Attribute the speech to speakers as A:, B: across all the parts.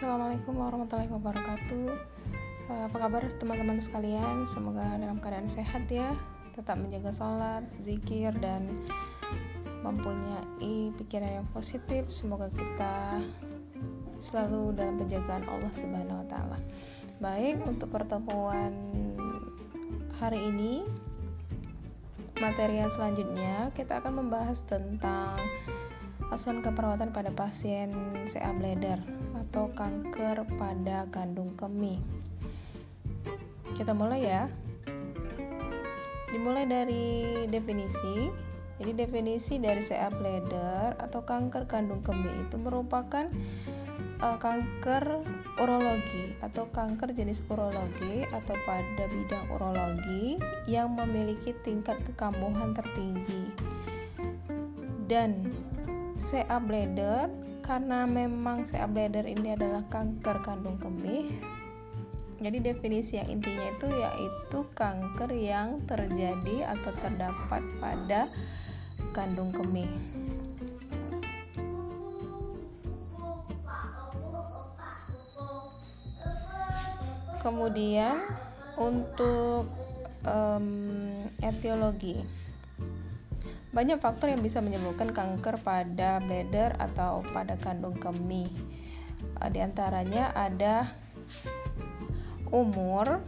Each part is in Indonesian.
A: Assalamualaikum warahmatullahi wabarakatuh. Eh, apa kabar teman-teman sekalian? Semoga dalam keadaan sehat ya, tetap menjaga sholat, zikir dan mempunyai pikiran yang positif. Semoga kita selalu dalam penjagaan Allah Subhanahu wa taala. Baik, untuk pertemuan hari ini materi yang selanjutnya kita akan membahas tentang asuhan keperawatan pada pasien CA bladder atau kanker pada kandung kemih. Kita mulai ya. Dimulai dari definisi. Jadi definisi dari CA bladder atau kanker kandung kemih itu merupakan uh, kanker urologi atau kanker jenis urologi atau pada bidang urologi yang memiliki tingkat kekambuhan tertinggi. Dan CA bladder karena memang CA bladder ini adalah kanker kandung kemih. Jadi definisi yang intinya itu yaitu kanker yang terjadi atau terdapat pada kandung kemih. Kemudian untuk um, etiologi banyak faktor yang bisa menyebabkan kanker pada bladder atau pada kandung kemih. Eh, di antaranya ada umur.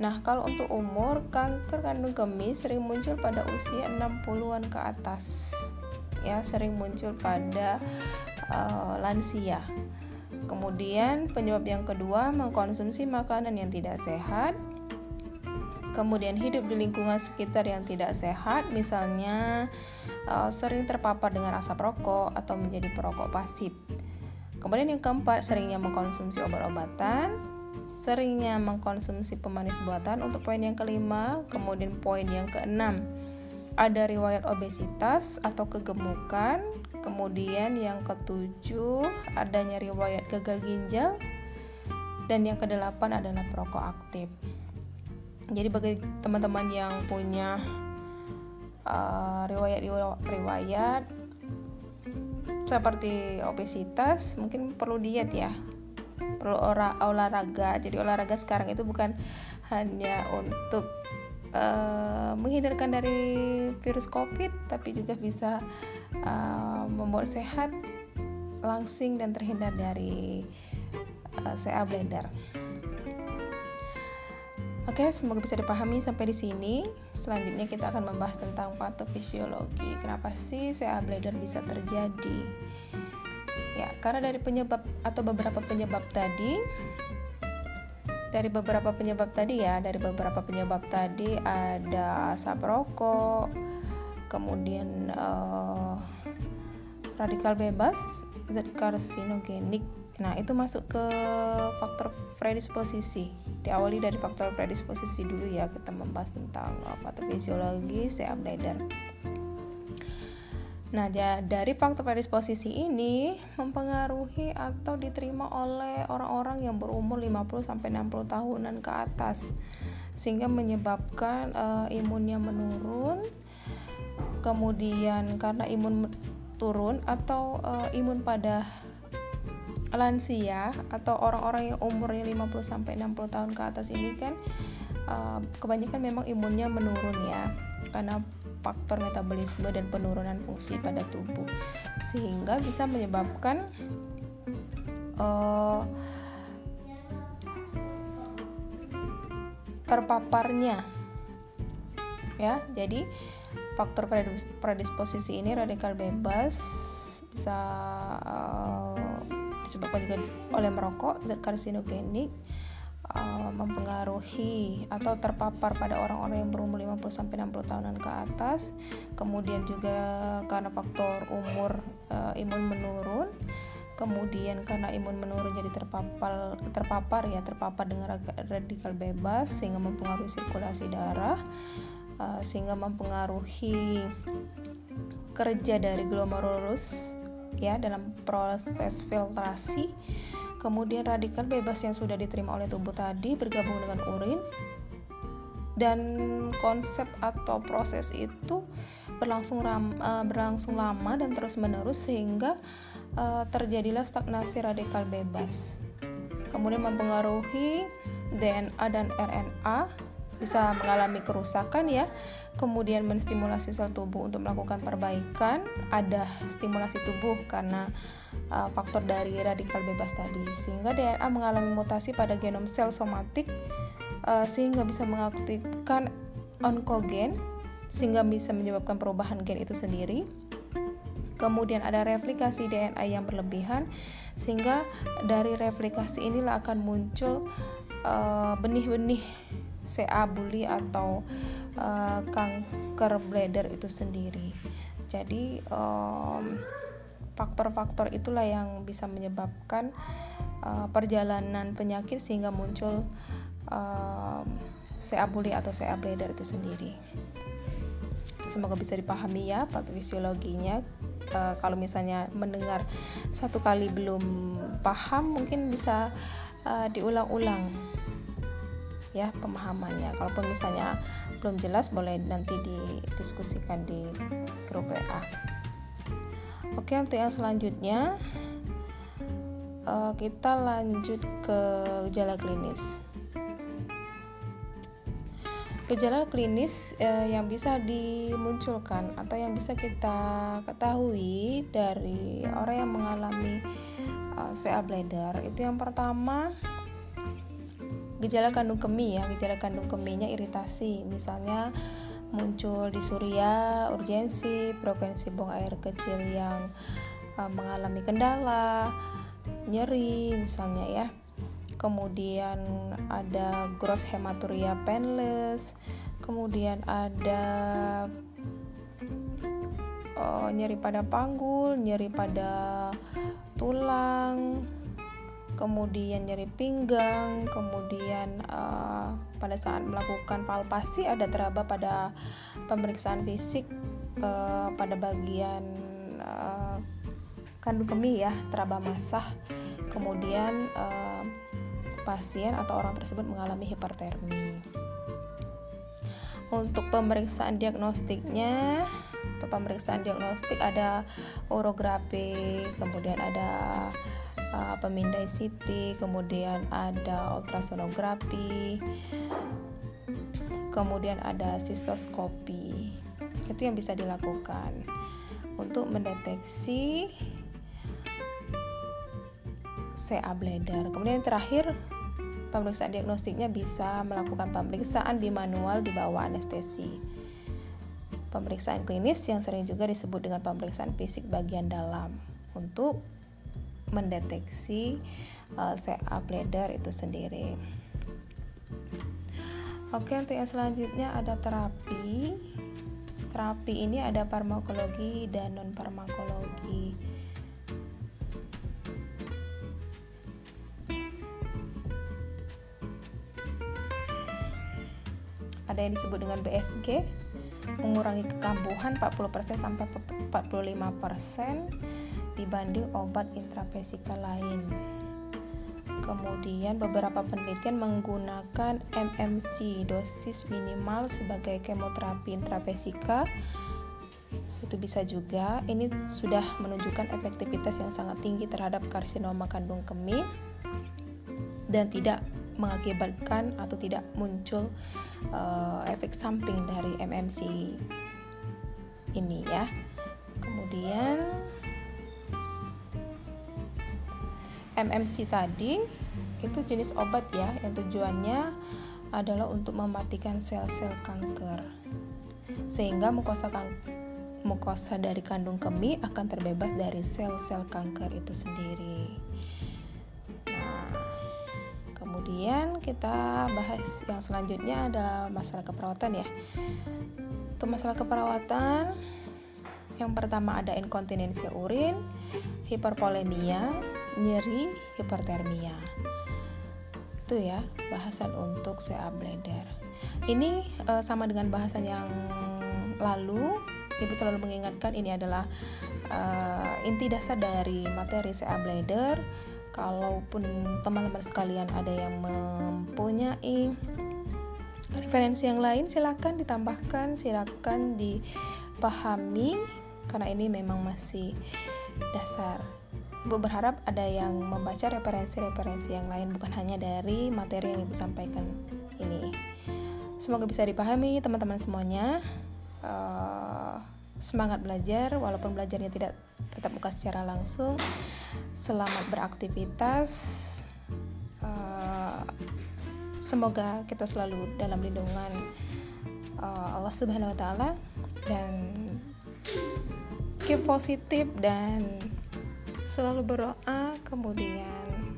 A: Nah, kalau untuk umur, kanker kandung kemih sering muncul pada usia 60-an ke atas. Ya, sering muncul pada uh, lansia. Kemudian penyebab yang kedua mengkonsumsi makanan yang tidak sehat kemudian hidup di lingkungan sekitar yang tidak sehat, misalnya uh, sering terpapar dengan asap rokok atau menjadi perokok pasif. Kemudian yang keempat, seringnya mengkonsumsi obat-obatan, seringnya mengkonsumsi pemanis buatan untuk poin yang kelima, kemudian poin yang keenam, ada riwayat obesitas atau kegemukan, kemudian yang ketujuh, adanya riwayat gagal ginjal, dan yang kedelapan adalah perokok aktif jadi bagi teman-teman yang punya uh, riwayat riwayat seperti obesitas mungkin perlu diet ya perlu olahraga jadi olahraga sekarang itu bukan hanya untuk uh, menghindarkan dari virus covid tapi juga bisa uh, membuat sehat langsing dan terhindar dari uh, CA blender. Oke, semoga bisa dipahami sampai di sini. Selanjutnya kita akan membahas tentang patofisiologi. Kenapa sih CA bladder bisa terjadi? Ya, karena dari penyebab atau beberapa penyebab tadi dari beberapa penyebab tadi ya, dari beberapa penyebab tadi ada asap rokok, kemudian uh, radikal bebas, zat karsinogenik. Nah, itu masuk ke faktor predisposisi diawali dari faktor predisposisi dulu ya kita membahas tentang patofisiologi CA bladder. Nah, dari faktor predisposisi ini mempengaruhi atau diterima oleh orang-orang yang berumur 50 sampai 60 tahunan ke atas sehingga menyebabkan uh, imunnya menurun. Kemudian karena imun turun atau uh, imun pada lansia atau orang-orang yang umurnya 50 sampai 60 tahun ke atas ini kan uh, kebanyakan memang imunnya menurun ya karena faktor metabolisme dan penurunan fungsi pada tubuh. Sehingga bisa menyebabkan uh, terpaparnya. Ya jadi faktor predisposisi ini radikal bebas bisa uh, disebabkan juga oleh merokok zat karsinogenik uh, mempengaruhi atau terpapar pada orang-orang yang berumur 50 sampai 60 tahunan ke atas. Kemudian juga karena faktor umur uh, imun menurun. Kemudian karena imun menurun jadi terpapar terpapar ya terpapar dengan radikal bebas sehingga mempengaruhi sirkulasi darah uh, sehingga mempengaruhi kerja dari glomerulus ya dalam proses filtrasi. Kemudian radikal bebas yang sudah diterima oleh tubuh tadi bergabung dengan urin dan konsep atau proses itu berlangsung ram, uh, berlangsung lama dan terus menerus sehingga uh, terjadilah stagnasi radikal bebas. Kemudian mempengaruhi DNA dan RNA bisa mengalami kerusakan ya. Kemudian menstimulasi sel tubuh untuk melakukan perbaikan ada stimulasi tubuh karena uh, faktor dari radikal bebas tadi. Sehingga DNA mengalami mutasi pada genom sel somatik uh, sehingga bisa mengaktifkan onkogen sehingga bisa menyebabkan perubahan gen itu sendiri. Kemudian ada replikasi DNA yang berlebihan sehingga dari replikasi inilah akan muncul uh, benih-benih uh, CA bully atau uh, kanker bladder itu sendiri. Jadi faktor-faktor um, itulah yang bisa menyebabkan uh, perjalanan penyakit sehingga muncul uh, CA bully atau CA bladder itu sendiri. Semoga bisa dipahami ya patofisiologinya. Uh, kalau misalnya mendengar satu kali belum paham, mungkin bisa uh, diulang-ulang ya pemahamannya. Kalaupun misalnya belum jelas boleh nanti didiskusikan di grup WA. Oke, untuk yang selanjutnya uh, kita lanjut ke gejala klinis. Gejala klinis uh, yang bisa dimunculkan atau yang bisa kita ketahui dari orang yang mengalami uh, CA bladder itu yang pertama gejala kandung kemih ya gejala kandung kemihnya iritasi. Misalnya muncul di surya urgensi frekuensi buang air kecil yang uh, mengalami kendala nyeri misalnya ya. Kemudian ada gross hematuria painless kemudian ada uh, nyeri pada panggul nyeri pada tulang kemudian nyeri pinggang, kemudian uh, pada saat melakukan palpasi ada teraba pada pemeriksaan fisik uh, pada bagian uh, kandung kemih ya, teraba masah. Kemudian uh, pasien atau orang tersebut mengalami hipertermi. Untuk pemeriksaan diagnostiknya, pemeriksaan diagnostik ada orografi, kemudian ada uh, pemindai CT, kemudian ada ultrasonografi, kemudian ada sistoskopi. Itu yang bisa dilakukan untuk mendeteksi CA bladder. Kemudian yang terakhir pemeriksaan diagnostiknya bisa melakukan pemeriksaan bimanual di bawah anestesi. Pemeriksaan klinis yang sering juga disebut dengan pemeriksaan fisik bagian dalam untuk mendeteksi uh, CA bladder itu sendiri. Oke, untuk yang selanjutnya ada terapi. Terapi ini ada farmakologi dan non farmakologi. Ada yang disebut dengan BSG, mengurangi kekambuhan 40% sampai 45% dibanding obat intravesikal lain. Kemudian beberapa penelitian menggunakan MMC dosis minimal sebagai kemoterapi intravesika itu bisa juga ini sudah menunjukkan efektivitas yang sangat tinggi terhadap karsinoma kandung kemih dan tidak mengakibatkan atau tidak muncul uh, efek samping dari MMC ini ya. Kemudian MMC tadi itu jenis obat ya yang tujuannya adalah untuk mematikan sel-sel kanker sehingga mukosa kan mukosa dari kandung kemih akan terbebas dari sel-sel kanker itu sendiri. Nah, kemudian kita bahas yang selanjutnya adalah masalah keperawatan ya. Untuk masalah keperawatan yang pertama ada inkontinensia urin, hiperpolemia, nyeri, hipertermia. Itu ya bahasan untuk CA bladder. Ini uh, sama dengan bahasan yang lalu. Ibu selalu mengingatkan ini adalah uh, inti dasar dari materi CA bladder. Kalaupun teman-teman sekalian ada yang mempunyai referensi yang lain silakan ditambahkan, silakan dipahami karena ini memang masih dasar Ibu berharap ada yang membaca referensi-referensi yang lain bukan hanya dari materi yang Ibu sampaikan ini. Semoga bisa dipahami teman-teman semuanya. Uh, semangat belajar walaupun belajarnya tidak tetap muka secara langsung. Selamat beraktivitas. Uh, semoga kita selalu dalam lindungan uh, Allah Subhanahu wa taala dan keep positif dan selalu berdoa kemudian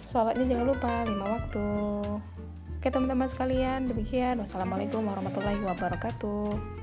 A: sholatnya jangan lupa lima waktu. Oke teman-teman sekalian demikian. Wassalamualaikum warahmatullahi wabarakatuh